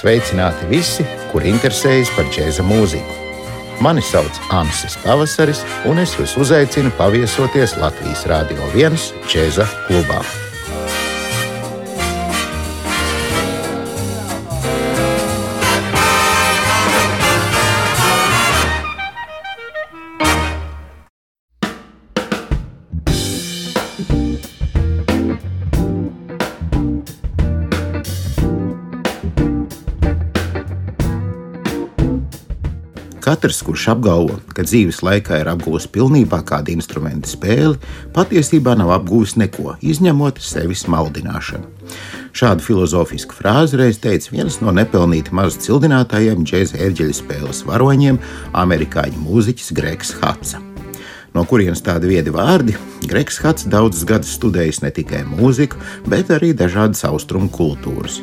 Sveicināti visi, kuri interesējas par džēza mūziku. Mani sauc Ansis Pavasaris, un es jūs uzaicinu paviesoties Latvijas Rādio 1 džēza klubā. Katrs, kurš apgalvo, ka dzīves laikā ir apgūlis pilnībā kādu instrumentu spēli, patiesībā nav apgūlis neko, izņemot sevis maldināšanu. Šādu filozofisku frāzi reiz teica viens no nepelnīti maz cildinātājiem džēza ērģeļa spēles varoņiem, amerikāņu mūziķis Gregs Hatsa. No kurienes tādi viedi vārdi? Gregs Hats daudzus gadus studējis ne tikai mūziku, bet arī dažādas austrumu kultūras.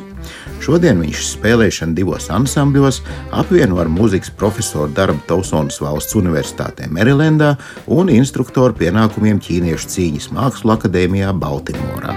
Šodien viņš spēlēšanu divos ansambļos apvieno ar mūzikas profesoru darbu Tausonas valsts universitātē Merilendā un instruktoru pienākumiem Ķīniešu cīņas mākslu akadēmijā Baltimorā.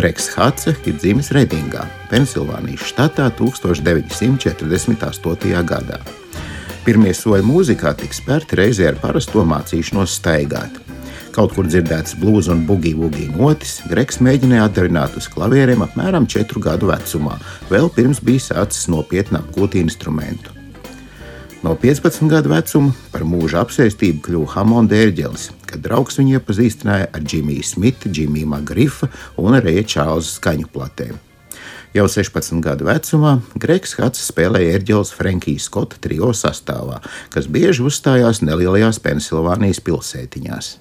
Gregs Hatse ir dzimis Redingā, Pensilvānijas štatā 1948. gadā. Pirmie soļi mūzikā tika spērti reizē ar parasto mācīšanos staigāt. Kaut kur dzirdēts blūzi un buļbuļsaktas notis, Gregs mēģināja atdarināt uz klavierēm apmēram 4 gadu vecumā, vēl pirms bija sācis nopietni apgūt instrumentu. No 15 gadu vecuma par mūža apsēstību kļuva Hamonda ērģelis, kad draugs viņu iepazīstināja ar Džimiju Smitu, Džimiju Magrifa un Reja Čārlza skaņu platēm. Jau 16 gadu vecumā Gregs Hats spēlēja ērģeles Frankijas Skota trio sastāvā, kas bieži uzstājās nelielajās Pensilvānijas pilsētiņās.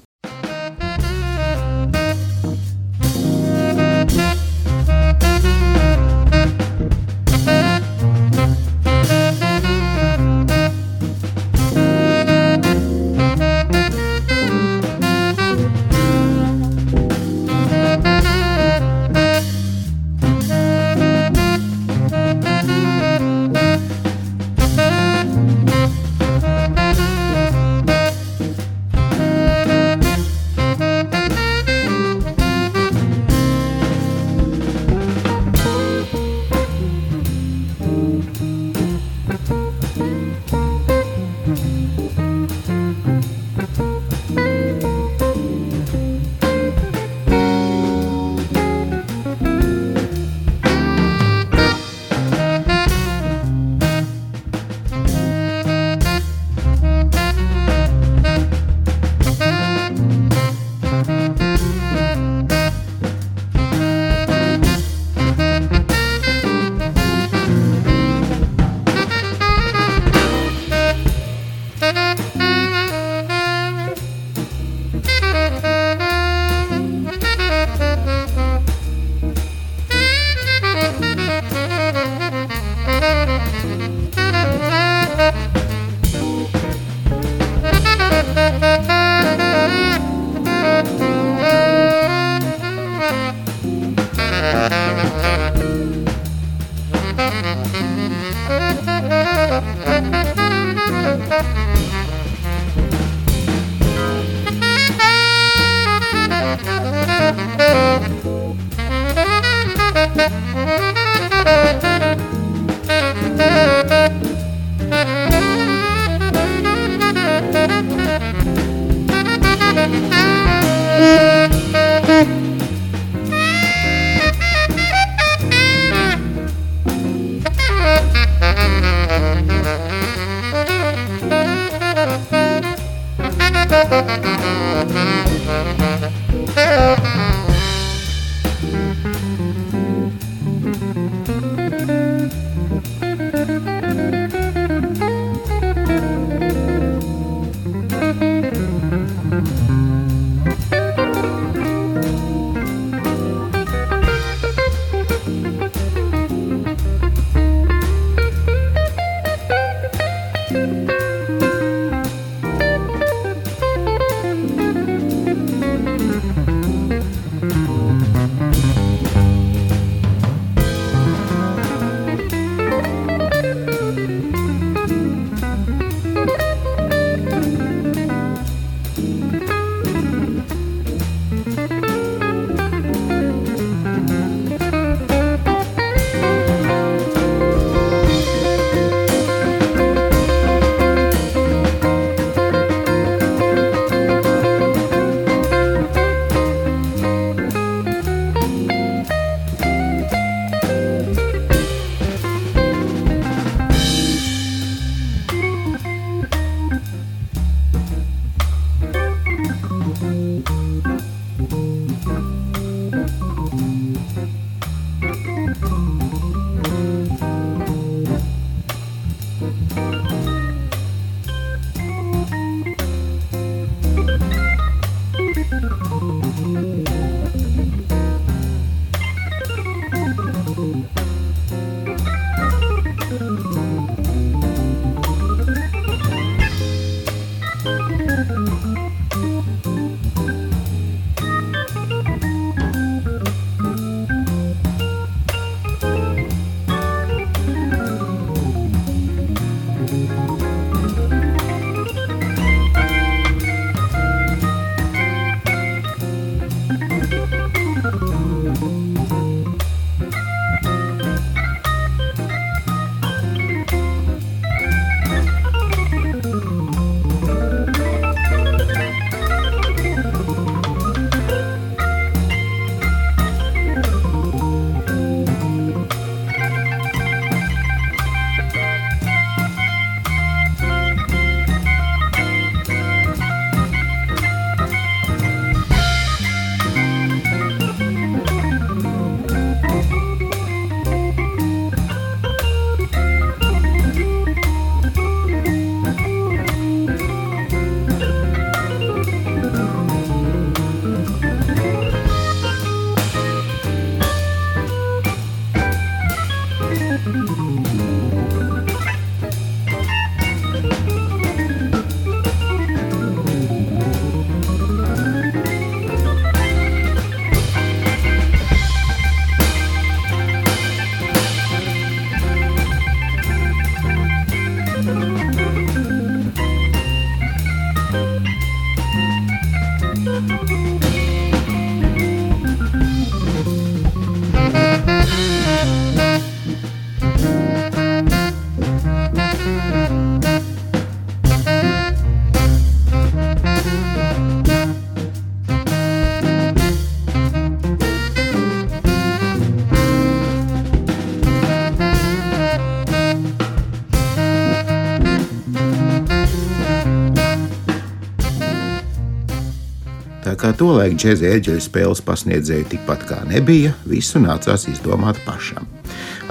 Kā tolaik džēza ērģeļu spēles pasniedzēju tikpat kā nebija, visu nācās izdomāt pašam.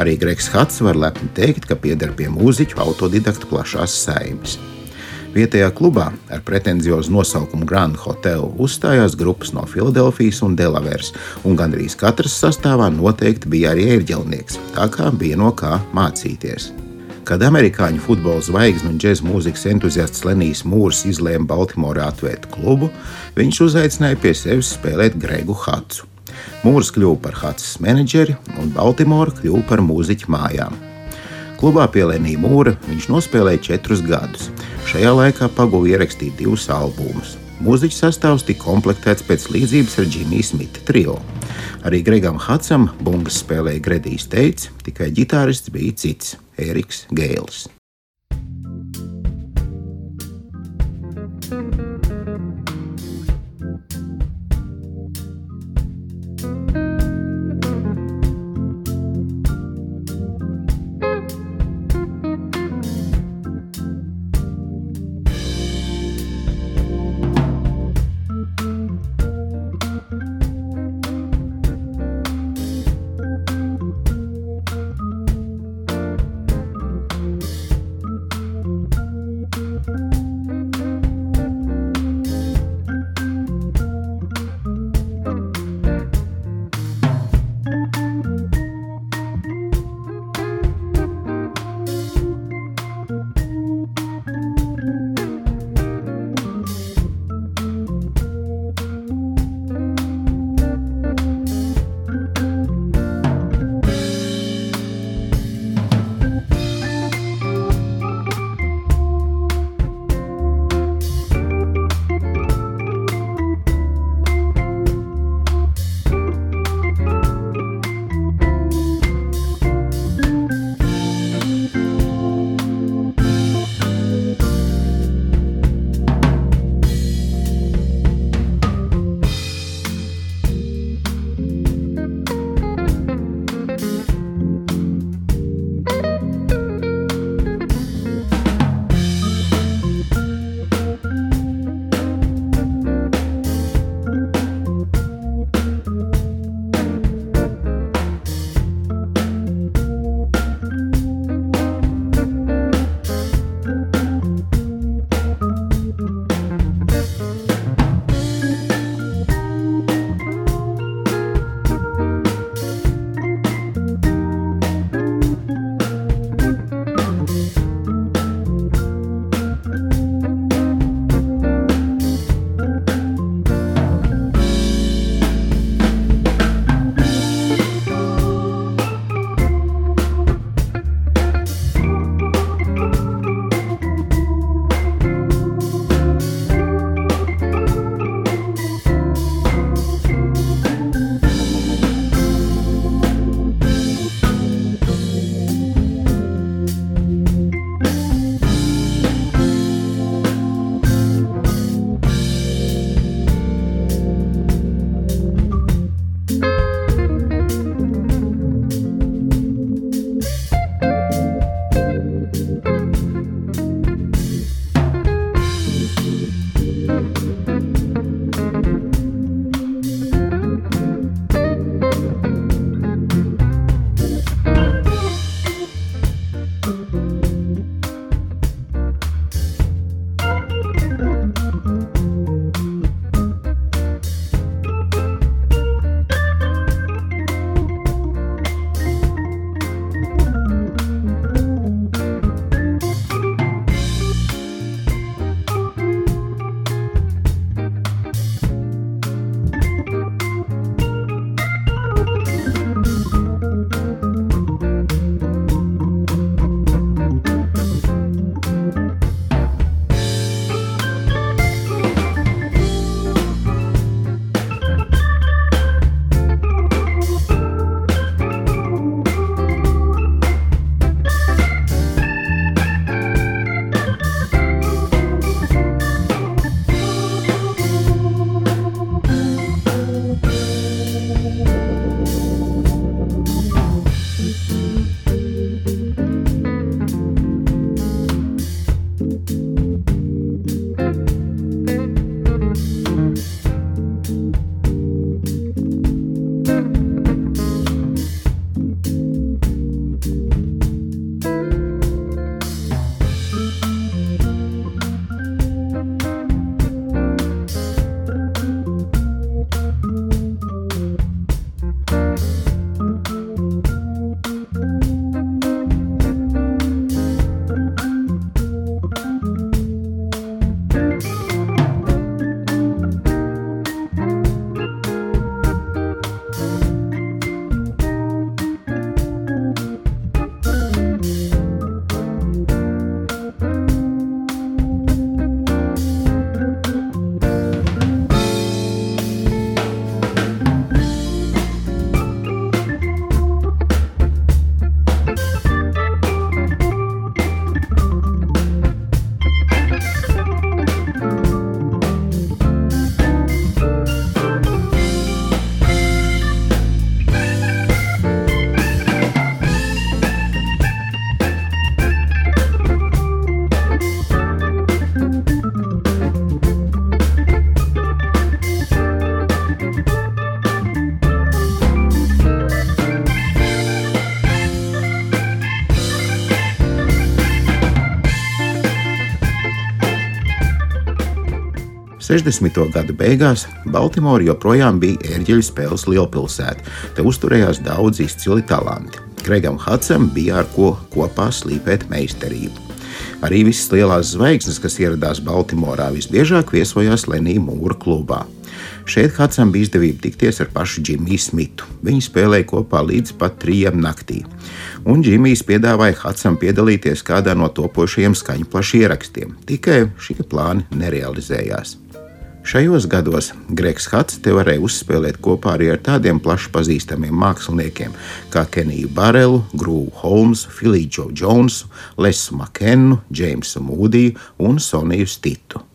Arī Gregs Hats var lepni teikt, ka pieder pie mūziķu autodidaktu plašās saimnes. Vietējā klubā ar pretenziozu nosaukumu Grand Hotel uzstājās grupas no Filadelfijas un Delavēras, un gandrīz katras sastāvā noteikti bija arī ērģelnieks, tā kā bija no kā mācīties. Kad amerikāņu futbola zvaigznes un džēzus mūzikas entuziasts Lenijs Mūrs izlēma Baltimorā atvērt klubu, viņš uzaicināja pie sevis spēlēt Gregu Hatsu. Mūrs kļuva par Hatsas menedžeri, un Baltimora kļuva par mūziķu mājām. Klubā pie Lenija Mūra viņš nospēlēja četrus gadus. Šajā laikā paguva ierakstīt divus albumus. Mūziķu sastāvs tika komplektēts pēc līdzības ar Džimiju Smita trio. Arī Gregam Hatsam bungas spēlēja Gredijs Teits, tikai ģitārists bija cits. Eriks Gēls. 60. gadu beigās Baltimora joprojām bija ērģeļu spēles lielpilsēta. Te uzturējās daudz izcili talanti. Gregam Hatsam bija ar ko kopā slīpēt meistarību. Arī visas lielās zvaigznes, kas ieradās Baltimorā, visbiežāk viesojās Lenija Mūra klubā. Šeit Hatsam bija izdevība tikties ar pašu Džimiju Smitu. Viņi spēlēja kopā līdz pat trijiem naktī. Un Džimijs piedāvāja Hatsam piedalīties kādā no topošajiem skaņu plašu ierakstiem. Tikai šie plāni nerealizējās. Šajos gados Gregs Hats te varēja uzspēlēt kopā arī ar tādiem plaši pazīstamiem māksliniekiem kā Keniju Barelu, Grūvu Holmsu, Filiju Džo Džonsu, Lesu Makenu, Džeimsu Mūdiju un Soniju Stitu.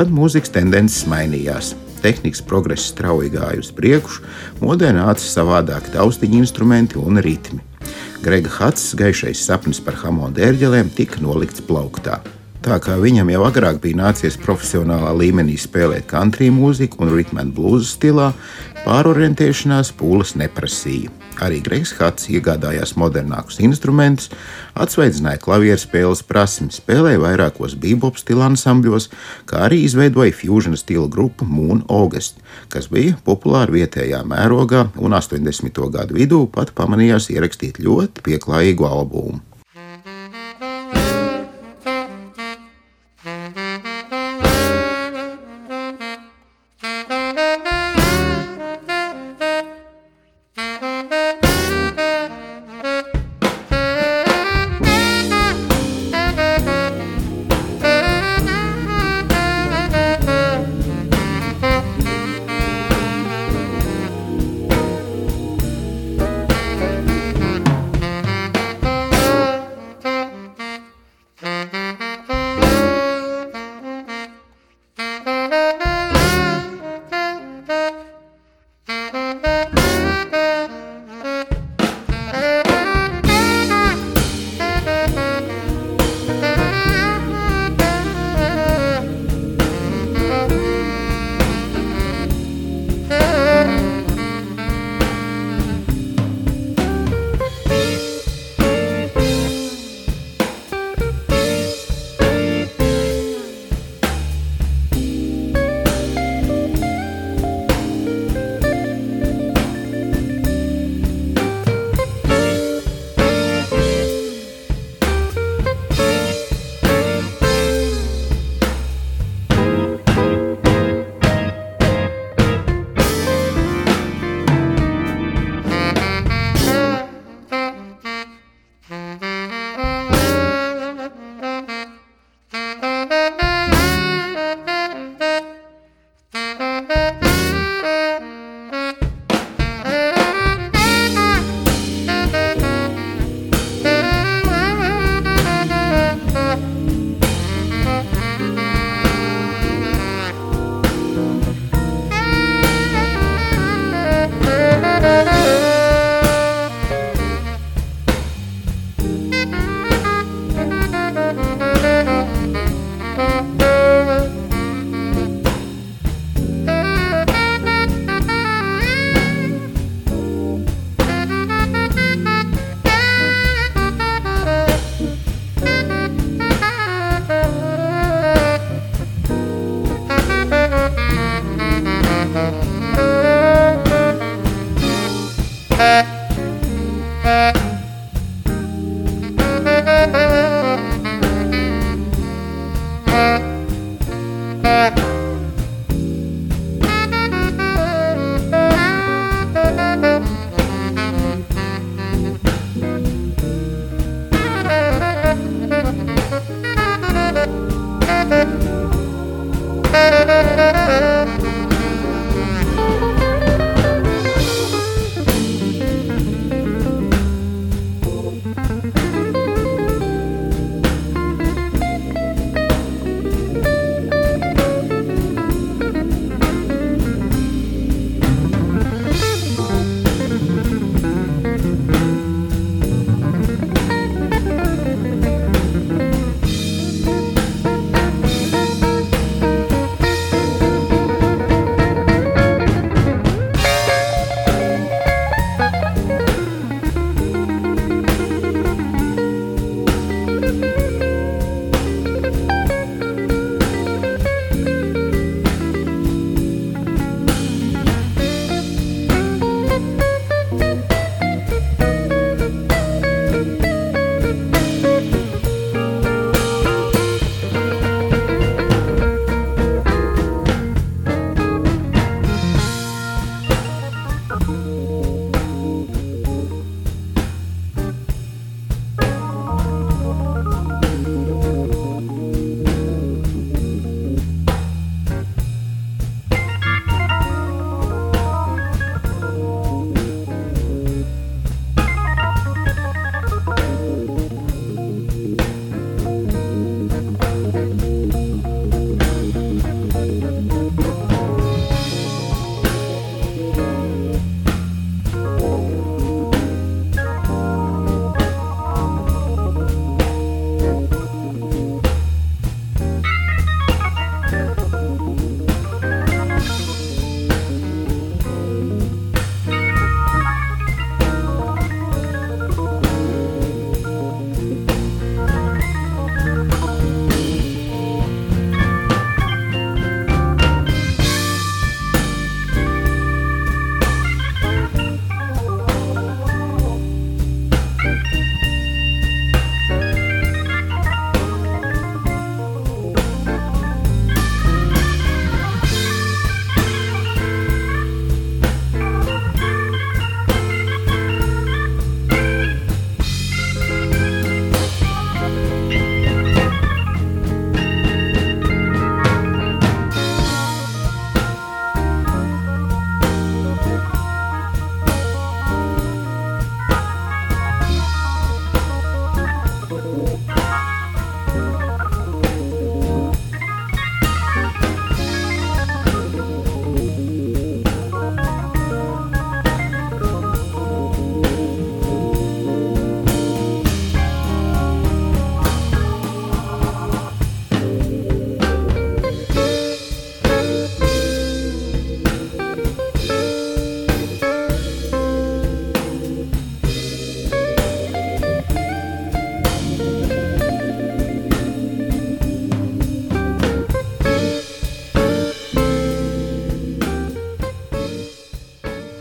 Tad mūzikas tendences mainījās. Tehnikas progress strauji gāja uz priekšu, modē nāca savādāk taustiņu instrumenti un ritmi. Grega Hats gaišais sapnis par hamonda ērģelēm tika nolikts plauktā. Tā kā viņam jau agrāk bija nācies profesionālā līmenī spēlēt country mūziku un and blues stilā, pārorientēšanās pūles neprasīja. Arī Greigs Hats iegādājās modernākus instrumentus, atsveidzināja klavieru spēles prasmi, spēlēja vairākos bebop stila ansambļos, kā arī izveidoja fusion stila grupu Moon August, kas bija populāra vietējā mērogā un 80. gadu vidū pat pamanījās ierakstīt ļoti pieklājīgu albumu.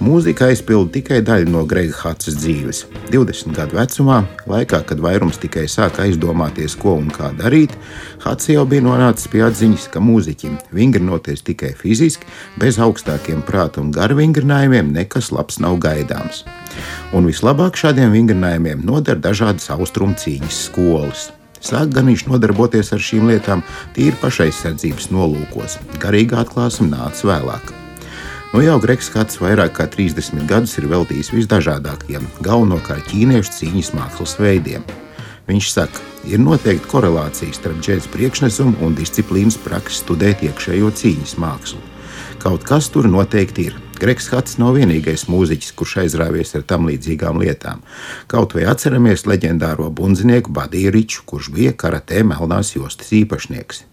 Mūzika aizpilda tikai daļu no Grega Hatsas dzīves. 20 gadu vecumā, laikā, kad vairums tikai sāka aizdomāties, ko un kā darīt, Hats jau bija nonācis pie atziņas, ka mūziķim vingrinoties tikai fiziski, bez augstākiem prāta un garu vingrinājumiem, nekas labs nav gaidāms. Un vislabāk šādiem vingrinājumiem noder dažādas austrumu cīņas skolas. Sāk gan viņš nodarboties ar šīm lietām tīri pašaizsardzības nolūkos. Garīgā atklāsme nāca vēlāk. Nu jau Gregs Kats vairāk kā 30 gadus ir veltījis visdažādākajiem, galvenokārt ķīniešu cīņas mākslas veidiem. Viņš saka, ir noteikti korelācija starp džēzus priekšnesumu un disciplīnas praksi studēt iekšējo cīņas mākslu. Kaut kas tur noteikti ir. Gregs Hats nav vienīgais mūziķis, kurš aizrāvies ar tam līdzīgām lietām. Kaut vai atceramies leģendāro bundzinieku Badiju Riču, kurš bija karatē melnās jostas īpašnieks.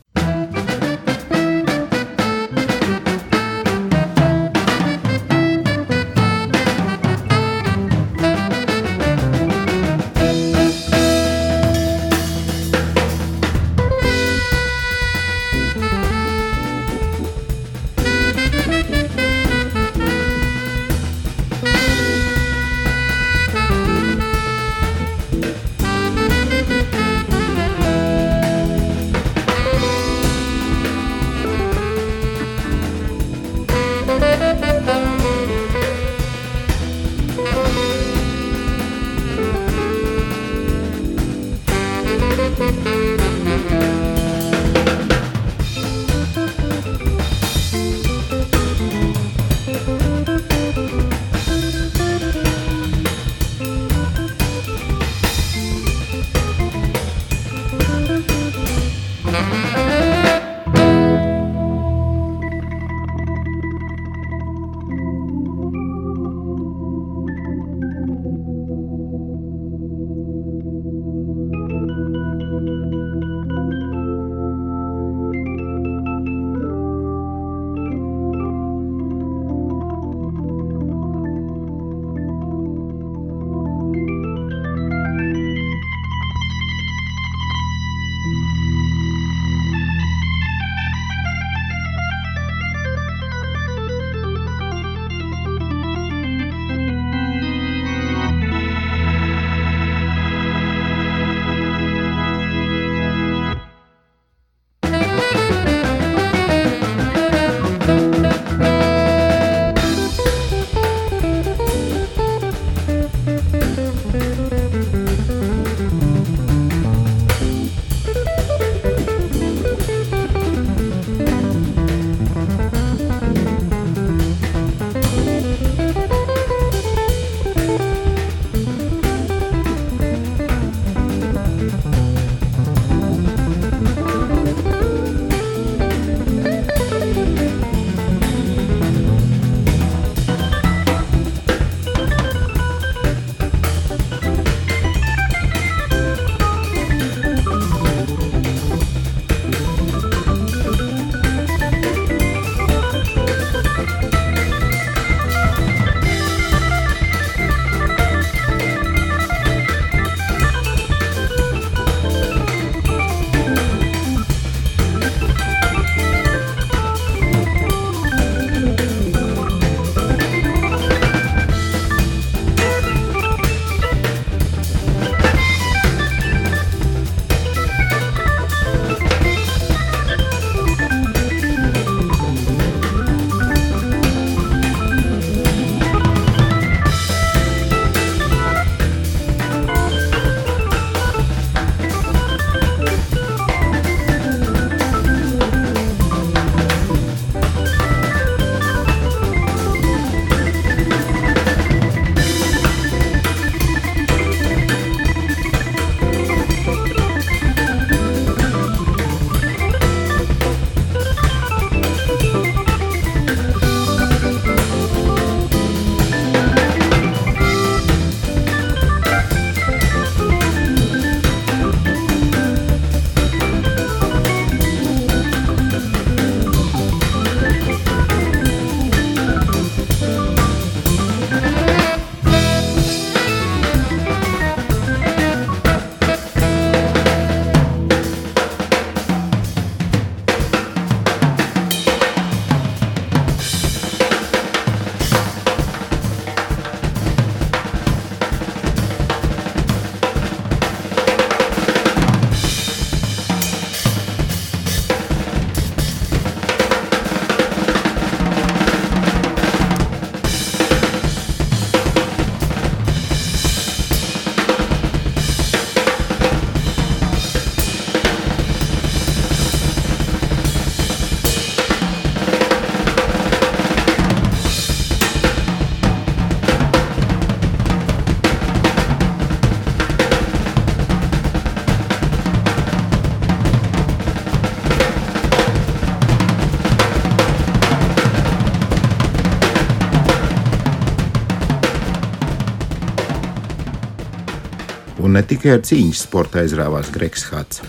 Ne tikai ar cīņas sporta aizrāvās Gregs Hats.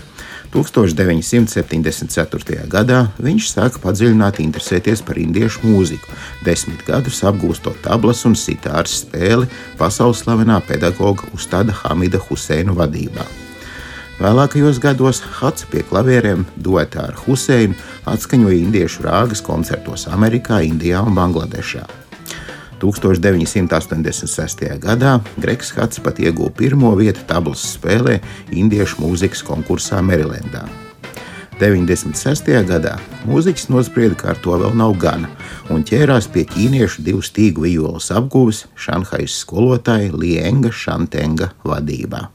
1974. gadā viņš sāka padziļināt interesēties par indiešu mūziku, desmit gadus apgūstot tablas un sitāras spēli pasaules slavenā pedagoga Ustada Hamida Huseinu vadībā. Vēlākajos gados Hats pie klavieriem duetā ar Huseinu atskaņoja indiešu rāgas koncertos Amerikā, Indijā un Bangladešā. 1986. gadā Gregs Hats pat ieguva pirmo vietu tablas spēlē Indiešu mūzikas konkursā Merilendā. 96. gadā mūziķis nosprieda, ka ar to vēl nav gana, un ķērās pie ķīniešu divu stīgu vijoles apgūves Šanhajas skolotāja Lienga Šantenga vadībā.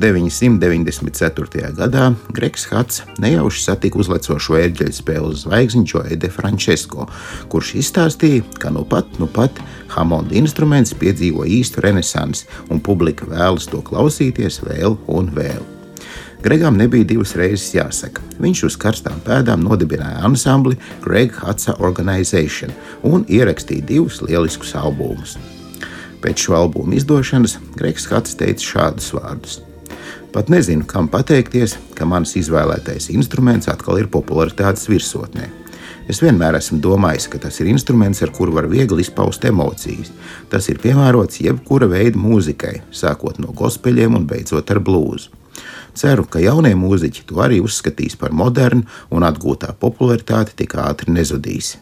1994. gadā Gregs Hats nejauši satika uzlecošo ērģeļu spēles zvaigzni Joe de Francesco, kurš izstāstīja, ka nu pat, nu pat Hamonda instruments piedzīvo īstu renesansi un publika vēlas to klausīties vēl un vēl. Gregam nebija divas reizes jāsaka. Viņš uz karstām pēdām nodibināja ansambli Greg Hatsa Organization un ierakstīja divus lieliskus albumus. Pēc šo albumu izdošanas Gregs Hats teica šādus vārdus: Pat nezinu, kam pateikties, ka mans izvēlētais instruments atkal ir popularitātes virsotnē. Es vienmēr esmu domājis, ka tas ir instruments, ar kuru var viegli izpaust emocijas. Tas ir piemērots jebkura veida mūzikai, sākot no gospeļiem un beidzot ar blūzu. Ceru, ka jaunie mūziķi to arī uzskatīs par modernu un atgūtā popularitāte tik ātri nezudīs.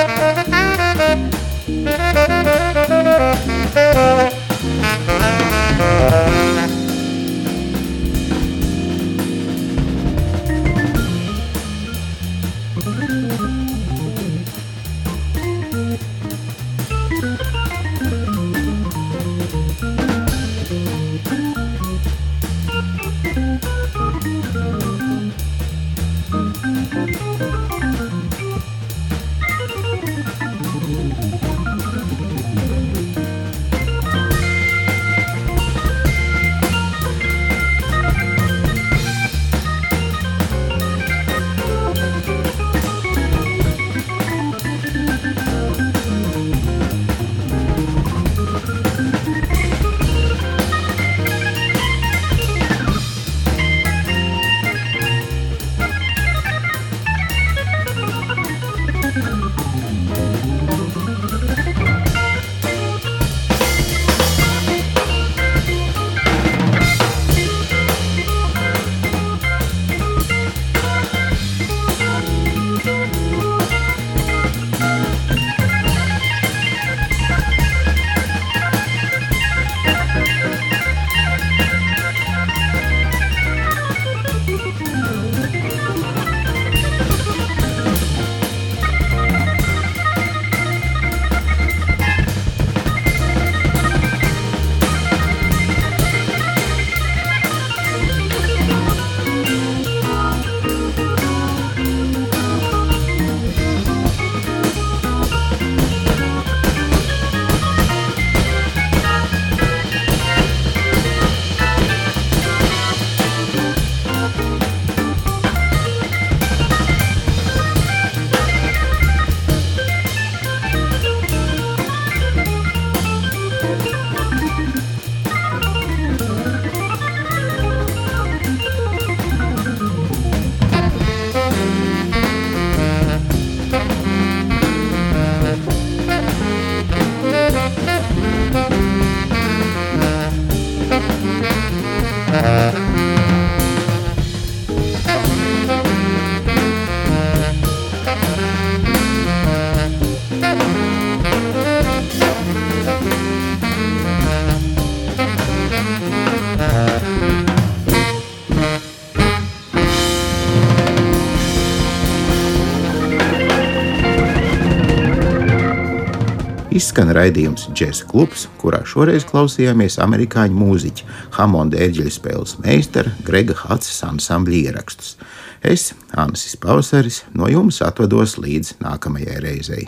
Thank Izskan raidījums Džēzus klubs, kurā šoreiz klausījāmies amerikāņu mūziķa Hamonda ērģeļu spēles meistara Grega Hatsas ansambļa ierakstus. Es, Ansis Pausaris, no jums atvados līdz nākamajai reizei.